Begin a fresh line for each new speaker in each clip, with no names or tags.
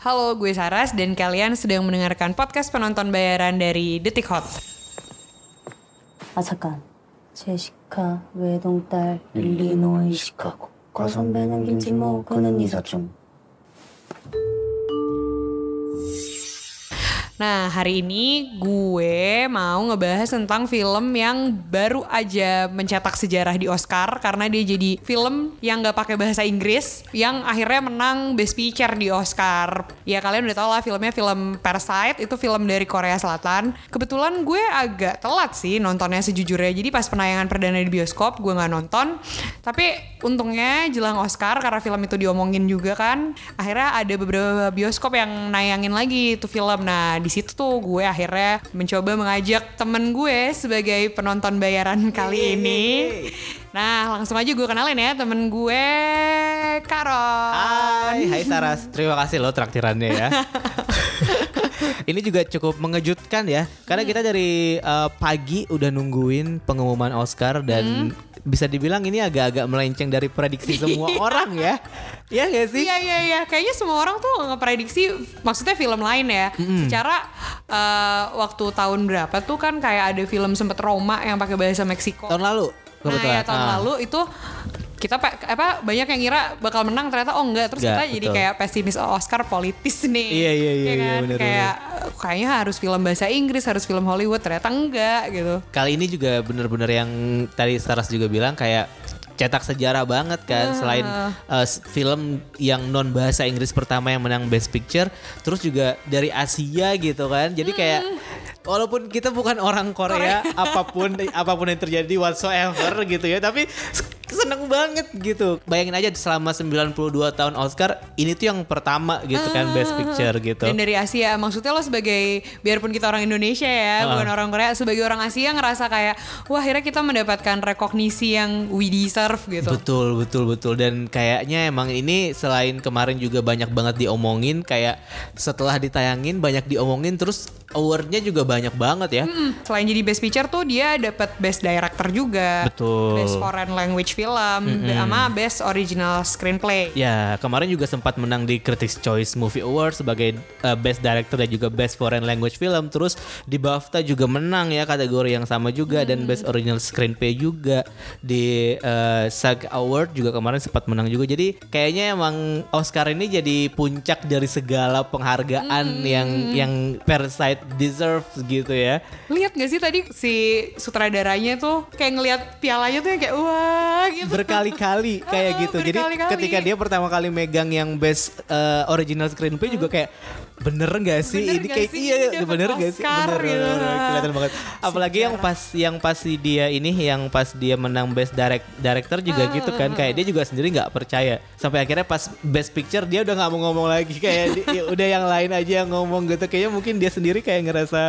Halo, gue Saras dan kalian sedang mendengarkan podcast penonton bayaran dari Detik Hot.
아 잠깐 제시카 외동딸 일리노이 시카고 과선배는 김치모 그는 이사촌
Nah, hari ini gue mau ngebahas tentang film yang baru aja mencetak sejarah di Oscar karena dia jadi film yang gak pakai bahasa Inggris yang akhirnya menang Best Picture di Oscar. Ya kalian udah tau lah filmnya film Parasite itu film dari Korea Selatan. Kebetulan gue agak telat sih nontonnya sejujurnya. Jadi pas penayangan perdana di bioskop gue nggak nonton. Tapi untungnya jelang Oscar karena film itu diomongin juga kan. Akhirnya ada beberapa bioskop yang nayangin lagi itu film. Nah situ tuh gue akhirnya mencoba mengajak temen gue sebagai penonton bayaran kali ini. Nah langsung aja gue kenalin ya temen gue Karon.
Hai, hai Saras. Terima kasih loh traktirannya ya. Ini juga cukup mengejutkan ya, karena kita dari uh, pagi udah nungguin pengumuman Oscar dan bisa dibilang ini agak-agak melenceng dari prediksi semua orang ya. Iya gak sih?
Iya iya iya, kayaknya semua orang tuh ngeprediksi maksudnya film lain ya. Secara eh, waktu tahun berapa tuh kan kayak ada film sempet Roma yang pakai bahasa Meksiko.
Tahun lalu
Nah,
kebetulan.
ya tahun
Ah.
lalu itu kita pa- apa banyak yang ngira bakal menang ternyata oh enggak terus
Enggak,
kita jadi
betul.
kayak pesimis oh, Oscar politis nih.
Iya, iya, iya,
Ya
iya,
kan?
bener,
kayak eh, kayaknya harus film bahasa Inggris, harus film Hollywood ternyata enggak gitu.
Kali ini juga bener-bener yang tadi Saras juga bilang kayak cetak sejarah banget kan selain uh, film yang non bahasa Inggris pertama yang menang Best Picture terus juga dari Asia gitu kan jadi kayak walaupun kita bukan orang Korea, apa pun apa pun yang terjadi whatsoever gitu ya tapi seneng banget gitu bayangin aja selama 92 tahun Oscar ini tuh yang pertama gitu kan Best Picture gitu
Dan dari Asia, maksudnya lo sebagai biarpun kita orang Indonesia ya,
Ah.
bukan orang Korea, sebagai orang Asia ngerasa kayak wah akhirnya kita mendapatkan rekognisi yang we deserve gitu.
Betul, betul, betul. Dan kayaknya emang ini selain kemarin juga banyak banget diomongin, kayak setelah ditayangin banyak diomongin, terus awardnya juga banyak banget ya.
Hmm, selain jadi best picture tuh dia dapat best director juga.
Betul.
Best foreign language film sama best original screenplay.
Ya, kemarin juga sempat menang di Critics' Choice Movie Award sebagai uh, Best Director dan juga Best Foreign Language Film. Terus di BAFTA juga menang ya kategori yang sama juga dan Best Original Screenplay juga di uh, SAG Award juga kemarin sempat menang juga. Jadi kayaknya emang Oscar ini jadi puncak dari segala penghargaan yang yang Parasite deserves gitu ya.
Lihat gak sih tadi si sutradaranya tuh kayak ngelihat pialanya tuh yang kayak wah gitu.
Berkali-kali kayak gitu. Jadi ketika dia pertama kali megang yang best uh, original screenplay juga kayak bener nggak sih?
Bener
ini
nggak
kayak
sih?
iya bener nggak sih? Bener,
gitu.
bener, bener. kelihatan banget. Apalagi yang pas yang pas si dia ini yang pas dia menang best direct director juga
Ah,
gitu kan. kayak dia juga sendiri nggak percaya. Sampai akhirnya pas best picture dia udah nggak mau ngomong lagi. Kayak di- ya udah yang lain aja yang ngomong gitu. Kayaknya mungkin dia sendiri kayak ngerasa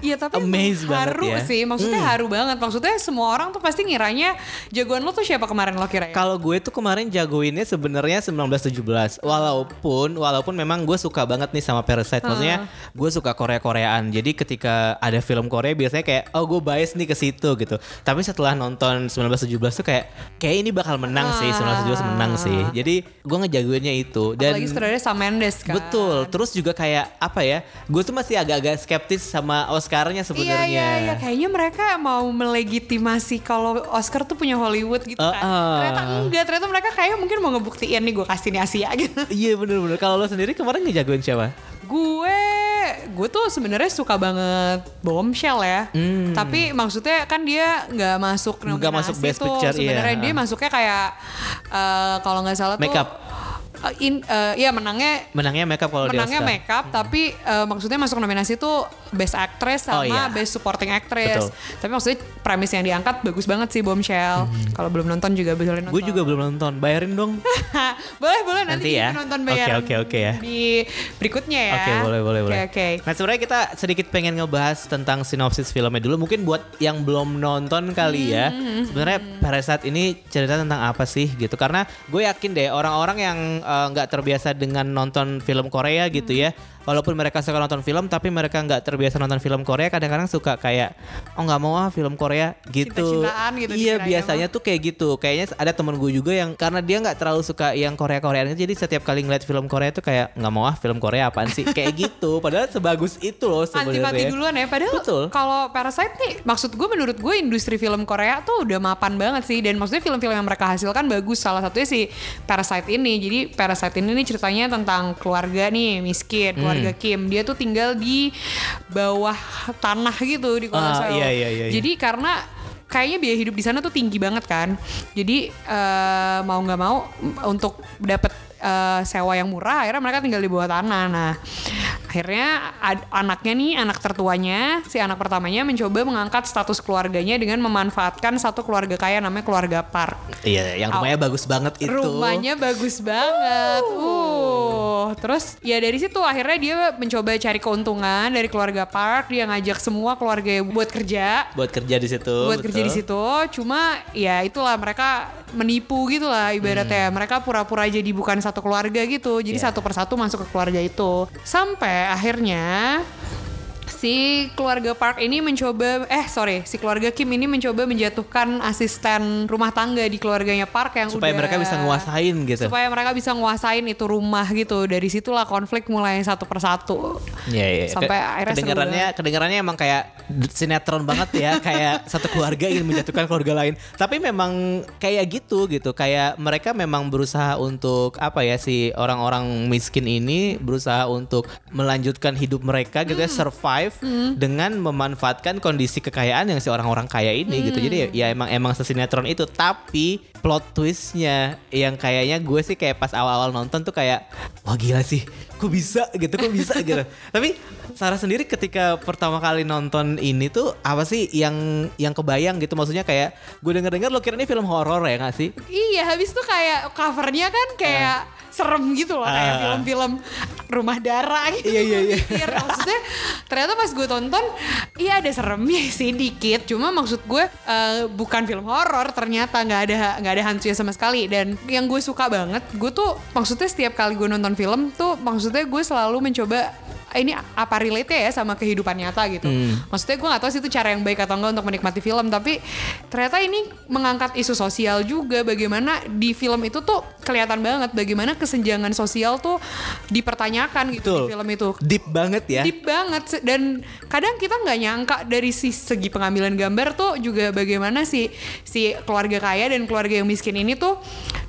Iya tapi
Amazed banget
haru
ya.
sih, maksudnya haru banget. Maksudnya semua orang tuh pasti ngiranya jagoan lo tuh siapa kemarin lo kira ya?
Kalau gue tuh kemarin jagoinnya sebenarnya 1917. Walaupun walaupun memang gue suka banget nih sama Parasite. Maksudnya gue suka Korea-Koreaan. Jadi ketika ada film Korea biasanya kayak oh gue bias nih ke situ gitu. Tapi setelah nonton 1917 tuh kayak kayak ini bakal menang sih 1917 menang sih. Jadi gue ngejagoinnya itu dan
Apalagi saudaranya Sam Mendes kan.
Betul, terus juga kayak apa ya? Gue tuh masih agak-agak skeptis sama Oscarnya
Iya
sebenarnya.
iya iya kayaknya mereka mau melegitimasi kalau Oscar tuh punya Hollywood gitu kan.
Uh, uh.
Ternyata enggak, ternyata mereka kayaknya mungkin mau ngebuktiin nih gue kasih nih Asia gitu.
Iya bener-bener. Kalau lo sendiri kemarin ngejagoin siapa?
gue gue tuh sebenarnya suka banget bombshell ya tapi maksudnya kan dia nggak masuk
Hmm. Nggak masuk Best
tuh.
Picture,
sebenarnya
iya.
dia masuknya kayak eh, kalau nggak salah tuh Eh, in eh, ya menangnya
Menangnya makeup kalau di
menangnya
Oscar.
makeup tapi eh, maksudnya masuk nominasi tuh best actress sama
Oh, iya.
best supporting actress
Betul.
tapi maksudnya premis yang diangkat bagus banget sih bombshell kalau belum nonton juga boleh nonton
Gue juga belum nonton. Bayarin dong.
boleh boleh nanti,
Nanti ya.
nonton
Oke,
bayaran
oke, oke ya.
di berikutnya ya
Oke, boleh, boleh,
Oke,
boleh.
oke
Nah, sebenarnya kita sedikit pengen ngebahas tentang sinopsis filmnya dulu. Mungkin buat yang belum nonton kali ya.
Hmm,
Sebenarnya Parasite ini cerita tentang apa sih gitu. Karena gue yakin deh orang-orang yang eh, nggak terbiasa dengan nonton film Korea gitu
Hmm.
ya, walaupun mereka suka nonton film tapi mereka nggak terbiasa nonton film Korea. Kadang-kadang suka kayak oh nggak mau ah film Korea gitu.
Gitu
iya biasanya tuh kayak gitu. Kayaknya ada temen gue juga yang karena dia nggak terlalu suka yang Korea Koreaan itu jadi setiap kali ngeliat film Korea tuh kayak nggak mau ah film Korea apaan sih? Kayak gitu. Padahal sebagus itu loh
antipati
sebenarnya.
duluan ya. Padahal
Betul.
kalau Parasite nih maksud gue menurut gue industri film Korea tuh udah mapan banget sih. Dan maksudnya film-film yang mereka hasilkan bagus. Salah satunya si Parasite ini. Jadi Parasite ini nih ceritanya tentang keluarga nih miskin keluarga
Hmm.
Kim. Dia tuh tinggal di bawah tanah gitu di kota Seoul
iya, iya, iya,
jadi karena kayaknya biaya hidup di sana tuh tinggi banget kan. Jadi eh, mau nggak mau untuk dapet eh, sewa yang murah akhirnya mereka tinggal di bawah tanah. Nah akhirnya ad- anaknya nih anak tertuanya si anak pertamanya mencoba mengangkat status keluarganya dengan memanfaatkan satu keluarga kaya namanya keluarga Park
iya yang rumahnya bagus banget itu.
rumahnya bagus banget. Uh terus ya dari situ akhirnya dia mencoba cari keuntungan dari keluarga Park dia ngajak semua keluarga buat kerja.
Buat kerja di situ
buat kerja di situ. Cuma ya itulah mereka menipu gitu lah ibaratnya. Mereka pura-pura jadi bukan satu keluarga gitu. Jadi
Hmm. Ya.
satu persatu masuk ke keluarga itu. Sampai akhirnya si keluarga Park ini mencoba eh sorry si keluarga Kim ini mencoba menjatuhkan asisten rumah tangga di keluarganya Park yang
supaya
udah-
mereka bisa nguasain gitu.
Supaya mereka bisa nguasain itu rumah gitu. Dari situlah konflik mulai satu persatu.
Iya, iya.
Sampai
Ke-
akhirnya seru.
kedengarannya kedengarannya emang kayak sinetron banget ya, kayak satu keluarga ingin menjatuhkan keluarga lain. Tapi memang kayak gitu gitu, kayak mereka memang berusaha untuk apa ya si orang-orang miskin ini berusaha untuk melanjutkan hidup mereka gitu ya,
Hmm.
Survive dengan memanfaatkan kondisi kekayaan yang si orang-orang kaya ini gitu. Jadi ya, ya emang emang sesinetron itu, tapi plot twistnya yang kayaknya gue sih kayak pas awal-awal nonton tuh kayak wah gila sih kok bisa? gitu kok bisa? gitu. Tapi Sarah sendiri ketika pertama kali nonton ini tuh apa sih yang yang kebayang gitu? Maksudnya kayak gue denger-denger lo kira ini film horor ya gak sih?
Iya, habis itu kayak covernya kan kayak serem gitu loh, kayak
Ah.
film-film rumah darah gitu.
Iya, iya, iya.
Mikir, Maksudnya ternyata pas gue tonton, iya ada seremnya sih dikit. Cuma maksud gue eh, bukan film horor ternyata nggak ada nggak ada hantunya sama sekali. Dan yang gue suka banget, gue tuh maksudnya setiap kali gue nonton film tuh maksudnya gue selalu mencoba "Ah, ini apa relate ya sama kehidupan nyata gitu. Maksudnya gue gak tahu sih itu cara yang baik atau enggak untuk menikmati film, tapi ternyata ini mengangkat isu sosial juga. Bagaimana di film itu tuh kelihatan banget bagaimana kesenjangan sosial tuh dipertanyakan gitu
Betul.
di film itu.
deep banget ya
Deep banget dan kadang kita nggak nyangka dari si segi pengambilan gambar tuh juga bagaimana si si keluarga kaya dan keluarga yang miskin ini tuh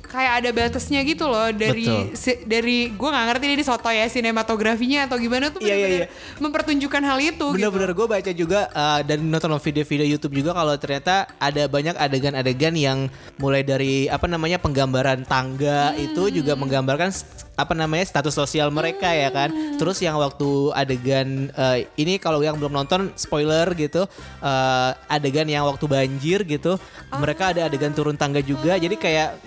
kayak ada batasnya gitu loh dari
Betul.
si- dari gue nggak ngerti ini soto ya sinematografinya atau gimana tuh
Iya, iya,
bener-bener mempertunjukkan hal itu gitu.
Bener-bener gue baca juga uh, dan nonton video-video YouTube juga kalau ternyata ada banyak adegan-adegan yang mulai dari apa namanya penggambaran tangga itu juga menggambarkan apa namanya status sosial mereka ya kan. Terus yang waktu adegan uh, ini kalau yang belum nonton spoiler gitu uh, adegan yang waktu banjir gitu mereka ada adegan turun tangga juga. Jadi kayak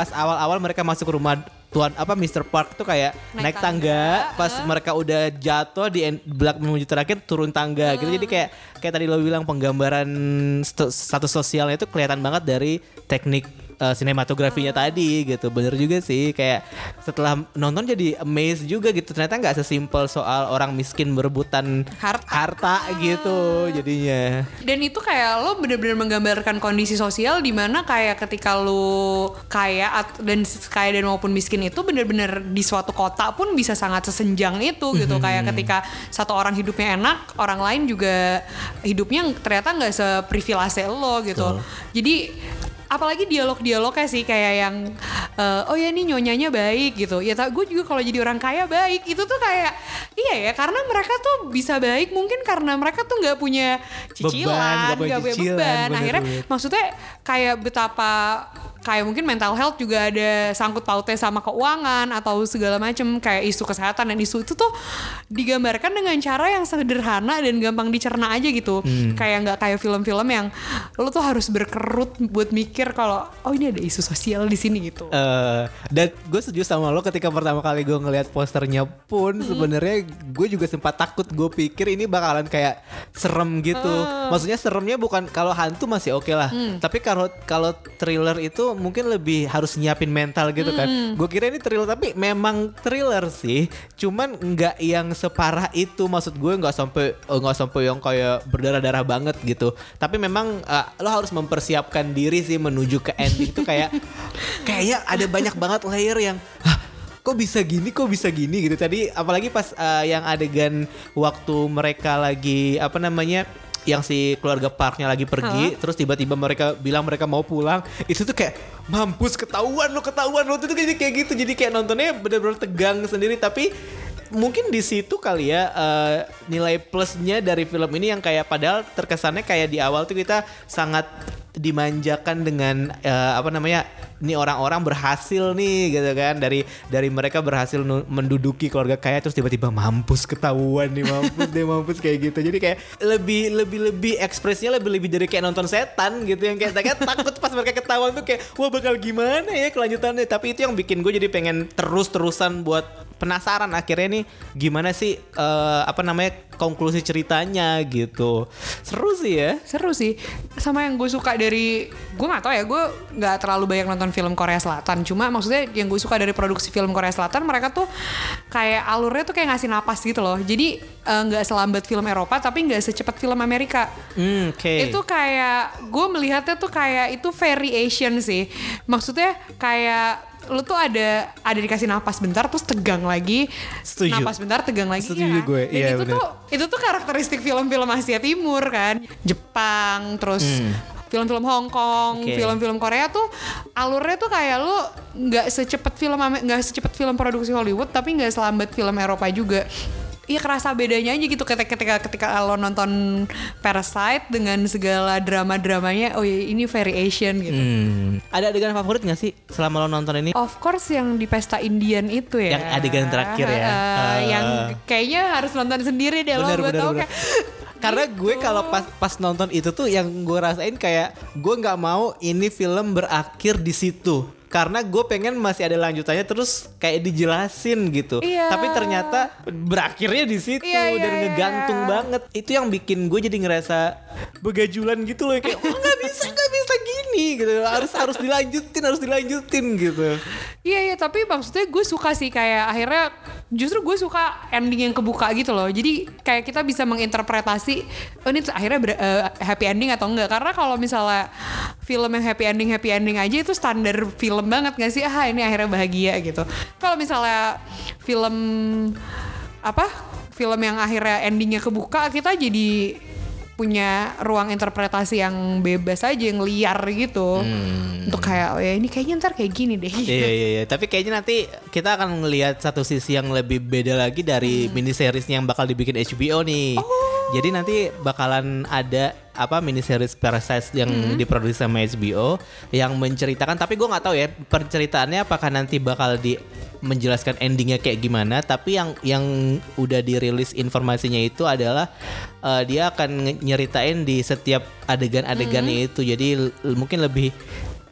pas awal-awal mereka masuk ke rumah tuan apa Mr. Park tuh kayak naik,
Naik
tangga,
tangga,
pas mereka udah jatuh di belak menuju terakhir turun tangga gitu. Jadi kayak kayak tadi lo bilang penggambaran st- status sosialnya itu kelihatan banget dari teknik uh, sinematografinya tadi gitu. Bener juga sih kayak setelah nonton jadi amazed juga gitu. Ternyata nggak sesimpel soal orang miskin berebutan
Harta.
harta gitu jadinya.
Dan itu kayak lo bener-bener menggambarkan kondisi sosial di mana kayak ketika lo kaya dan kaya dan maupun miskin itu bener-bener di suatu kota pun bisa sangat sesenjang itu gitu.
Mhm.
kayak ketika satu orang hidupnya enak orang lain juga hidupnya ternyata nggak seprivilege lo gitu. Jadi apalagi dialog-dialognya sih kayak yang eh, oh ya nih nyonyanya baik gitu. Ya gue juga kalau jadi orang kaya baik. Itu tuh kayak iya ya karena mereka tuh bisa baik mungkin karena mereka tuh nggak punya cicilan
nggak punya
beban.
bener,
akhirnya
bener.
maksudnya kayak betapa kayak mungkin mental health juga ada sangkut pautnya sama keuangan atau segala macem kayak isu kesehatan dan isu itu tuh digambarkan dengan cara yang sederhana dan gampang dicerna aja gitu.
Hmm.
kayak nggak kayak film-film yang lo tuh harus berkerut buat mikir kalau oh ini ada isu sosial di sini gitu.
Eh, dan gue setuju sama lo ketika pertama kali gue ngelihat posternya pun sebenarnya gue juga sempat takut gue pikir ini bakalan kayak serem gitu. Maksudnya seremnya bukan kalau hantu masih oke lah. Tapi kalau kalau thriller itu tuh mungkin lebih harus nyiapin mental gitu kan.
Hmm.
Gue kira ini thriller tapi memang thriller sih. Cuman nggak yang separah itu maksud gue nggak sampai eh, nggak sampai yang kayak berdarah-darah banget gitu. Tapi memang eh, lo harus mempersiapkan diri sih menuju ke ending itu kayak kayaknya ada banyak banget layer yang "Hah, kok bisa gini kok bisa gini gitu tadi apalagi pas eh, yang adegan waktu mereka lagi apa namanya yang si keluarga Parknya lagi pergi terus tiba-tiba mereka bilang mereka mau pulang itu tuh kayak mampus ketahuan lo ketahuan lo itu tuh jadi kayak gitu. Jadi kayak nontonnya bener-bener tegang sendiri. Tapi mungkin di situ kali ya eh, nilai plusnya dari film ini yang kayak padahal terkesannya kayak di awal tuh kita sangat dimanjakan dengan eh, apa namanya ini orang-orang berhasil nih gitu kan. Dari dari mereka berhasil menduduki keluarga kaya terus tiba-tiba mampus ketahuan nih mampus deh mampus kayak gitu. Jadi kayak lebih lebih lebih ekspresinya lebih lebih dari kayak nonton setan gitu yang kayak kayak takut pas mereka ketahuan tuh kayak wah bakal gimana ya kelanjutannya? Tapi itu yang bikin gue jadi pengen terus-terusan buat penasaran akhirnya nih gimana sih eh, apa namanya konklusi ceritanya gitu seru sih ya
Seru sih. Sama yang gue suka dari gue nggak tahu ya, gue nggak terlalu banyak nonton film Korea Selatan. Cuma maksudnya yang gue suka dari produksi film Korea Selatan, mereka tuh kayak alurnya tuh kayak ngasih napas gitu loh. Jadi eh, nggak selambat film Eropa, tapi nggak secepat film Amerika.
Hmm, oke
Itu kayak gue melihatnya tuh kayak itu variation sih. Maksudnya kayak lu tuh ada ada dikasih napas bentar terus tegang lagi
Setuju.
napas bentar tegang lagi
Setuju
ya.
gue,
Dan
iya,
itu
bener.
tuh itu tuh karakteristik film-film Asia Timur kan Jepang terus film-film Hong Kong
Hmm. Oke.
film-film Korea tuh alurnya tuh kayak lu nggak secepat film nggak secepat film produksi Hollywood tapi nggak selambat film Eropa juga Iya kerasa bedanya aja gitu ketika ketika ketika lo nonton Parasite dengan segala drama-dramanya oh iya ini variation gitu.
Hmm. Ada adegan favorit gak sih selama lo nonton ini?
Of course yang di pesta Indian itu ya.
Yang adegan terakhir ya.
Eh,
Eh.
yang kayaknya harus nonton sendiri deh lo
Bener,
gue
bener,
tau kayak
Karena gue
Gitu.
kalau pas pas nonton itu tuh yang gue rasain kayak gue nggak mau ini film berakhir di situ. Karena gue pengen masih ada lanjutannya terus kayak dijelasin gitu.
Iya.
Tapi ternyata berakhirnya di situ
Iya, iya,
dan
iya.
ngegantung banget. Itu yang bikin gue jadi ngerasa begajulan gitu loh kayak oh nggak bisa nggak bisa gini gitu. Harus harus dilanjutin harus dilanjutin gitu.
Iya iya tapi maksudnya gue suka sih kayak akhirnya justru gue suka ending yang kebuka gitu loh. Jadi kayak kita bisa menginterpretasi oh ini akhirnya ber- eh, happy ending atau enggak. Karena kalau misalnya film yang happy ending happy ending aja itu standar film banget gak sih? Ah ini akhirnya bahagia gitu. Kalau misalnya film apa? Film yang akhirnya endingnya kebuka kita jadi punya ruang interpretasi yang bebas aja yang liar gitu untuk kayak oh ya ini kayaknya ntar kayak gini deh
Iya iya iya. Tapi kayaknya nanti kita akan ngelihat satu sisi yang lebih beda lagi dari
Hmm.
mini seriesnya yang bakal dibikin HBO nih.
Oh.
Jadi nanti bakalan ada apa mini series Parasite yang
Hmm.
diproduksi sama HBO yang menceritakan. Tapi gue nggak tahu ya penceritaannya apakah nanti bakal di menjelaskan endingnya kayak gimana. Tapi yang yang udah dirilis informasinya itu adalah eh, dia akan nyeritain di setiap adegan-adegannya
Hmm.
itu. Jadi lebih lebih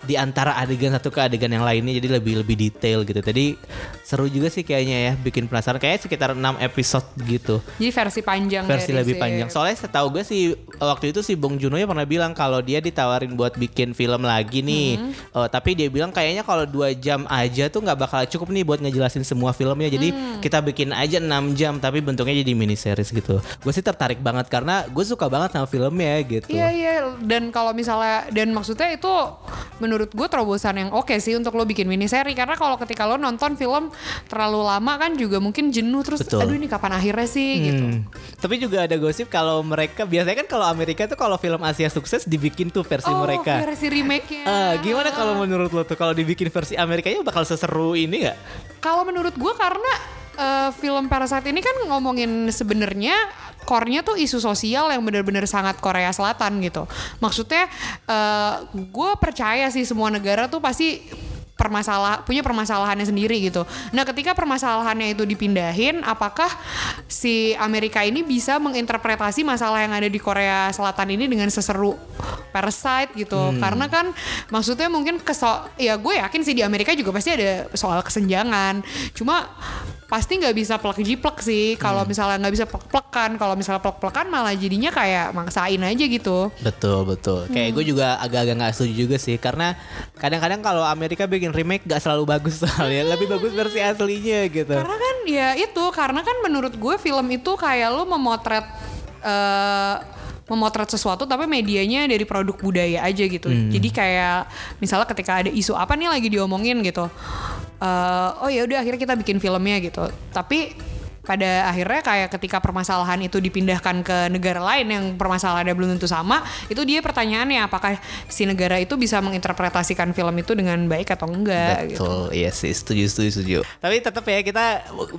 di antara adegan satu ke adegan yang lainnya jadi lebih lebih detail gitu. Jadi seru juga sih kayaknya ya bikin penasaran kayak sekitar 6 episode gitu.
Jadi versi panjang
Versi
dari
lebih
si-
panjang. Soalnya setahu gue sih waktu itu si Bong Joon-ho ya pernah bilang kalau dia ditawarin buat bikin film lagi nih.
Hmm.
Eh, tapi dia bilang kayaknya kalau dua jam aja tuh nggak bakal cukup nih buat ngejelasin semua filmnya. Jadi
Hmm.
kita bikin aja 6 jam tapi bentuknya jadi mini series gitu. Gue sih tertarik banget karena gue suka banget sama filmnya gitu.
Iya iya dan kalau misalnya dan maksudnya itu menurut gue terobosan yang oke sih untuk lo bikin mini seri karena kalau ketika lo nonton film terlalu lama kan juga mungkin jenuh terus
Betul.
aduh ini kapan akhirnya sih gitu.
Hmm. Tapi juga ada gosip kalau mereka biasanya kan kalau Amerika tuh kalau film Asia sukses dibikin tuh versi
Oh
mereka.
versi remake-nya.
Ah, gimana kalau menurut lo tuh kalau dibikin versi Amerikanya bakal seseru ini nggak?
Kalau menurut gue karena eh, film Parasite ini kan ngomongin sebenarnya core-nya tuh isu sosial yang benar-benar sangat Korea Selatan gitu. Maksudnya gue percaya sih semua negara tuh pasti permasalah punya permasalahannya sendiri gitu. Nah, ketika permasalahannya itu dipindahin, apakah si Amerika ini bisa menginterpretasi masalah yang ada di Korea Selatan ini dengan seseru Parasite gitu? Karena kan maksudnya mungkin keso ya gue yakin sih di Amerika juga pasti ada soal kesenjangan. Cuma pasti nggak bisa plek jiplek sih. Kalau
Hmm.
misalnya nggak bisa plek-plekan, kalau misalnya plek-plekan malah jadinya kayak maksain aja gitu.
Betul betul. Kayak gue juga agak-agak nggak setuju juga sih karena kadang-kadang kalau Amerika bikin remake gak selalu bagus soalnya lebih bagus versi aslinya gitu.
Karena kan ya itu, karena kan menurut gue film itu kayak lu memotret eh memotret sesuatu tapi medianya dari produk budaya aja gitu. Jadi kayak misalnya ketika ada isu apa nih lagi diomongin gitu. eh oh ya udah akhirnya kita bikin filmnya gitu. Tapi pada akhirnya kayak ketika permasalahan itu dipindahkan ke negara lain yang permasalahannya belum tentu sama, itu dia pertanyaannya apakah si negara itu bisa menginterpretasikan film itu dengan baik atau enggak gitu.
Betul, iya sih, setuju, setuju, setuju. Tapi tetap ya kita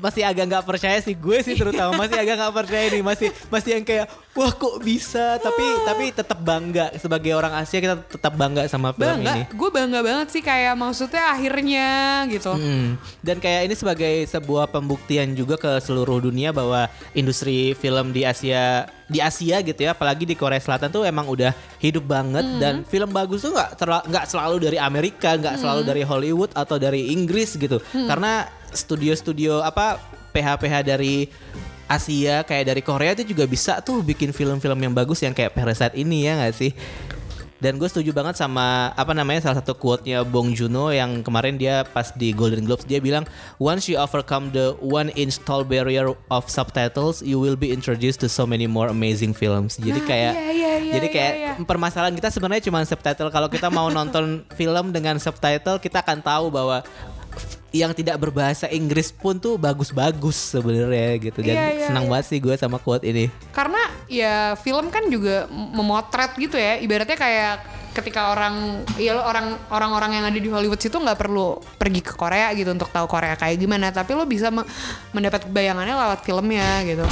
masih agak nggak percaya sih, gue sih terutama masih agak nggak percaya nih, masih masih yang kayak wah kok bisa, tapi tapi tetap bangga sebagai orang Asia kita tetap bangga sama film ini.
bangga gue bangga banget sih kayak maksudnya akhirnya gitu
Hmm. Dan kayak ini sebagai sebuah pembuktian juga ke seluruh dunia bahwa industri film di Asia di Asia gitu ya, apalagi di Korea Selatan tuh emang udah hidup banget dan film bagus tuh nggak nggak selalu dari Amerika, nggak selalu dari Hollywood atau dari Inggris gitu. Karena studio-studio apa PH-PH dari Asia kayak dari Korea itu juga bisa tuh bikin film-film yang bagus yang kayak Parasite ini ya nggak sih? Dan gue setuju banget sama apa namanya salah satu quote-nya Bong Joon-ho yang kemarin dia pas di Golden Globes dia bilang once you overcome the one inch tall barrier of subtitles you will be introduced to so many more amazing films. Jadi kayak
iya, iya, iya,
jadi
iya,
kayak
iya.
permasalahan kita sebenarnya cuma subtitle. Kalau kita mau nonton film dengan subtitle kita akan tahu bahwa yang tidak berbahasa Inggris pun tuh bagus-bagus sebenarnya gitu. Dan
Iya, iya,
senang
iya.
banget sih gue sama quote ini.
karena ya film kan juga memotret gitu ya. Ibaratnya kayak ketika orang ya lo orang orang-orang yang ada di Hollywood situ nggak perlu pergi ke Korea gitu untuk tahu Korea kayak gimana. Tapi lo bisa me- mendapat bayangannya lewat filmnya gitu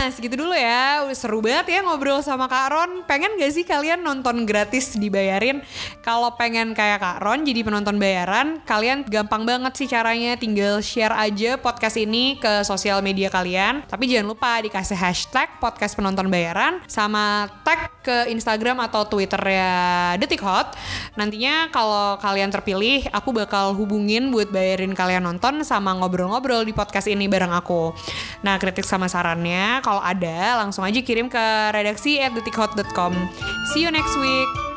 Nah segitu dulu ya. Seru banget ya ngobrol sama Kak Ron. Pengen gak sih kalian nonton gratis dibayarin? Kalau pengen kayak Kak Ron jadi penonton bayaran Kalian gampang banget sih caranya. Tinggal share aja podcast ini ke sosial media kalian. Tapi jangan lupa dikasih hashtag podcast penonton bayaran Sama tag ke Instagram atau Twitter ya Detik Hot. Nantinya kalau kalian terpilih Aku bakal hubungin buat bayarin kalian nonton Sama ngobrol-ngobrol di podcast ini bareng aku. Nah kritik sama sarannya kalau ada langsung aja kirim ke redaksi at detikhot.com See you next week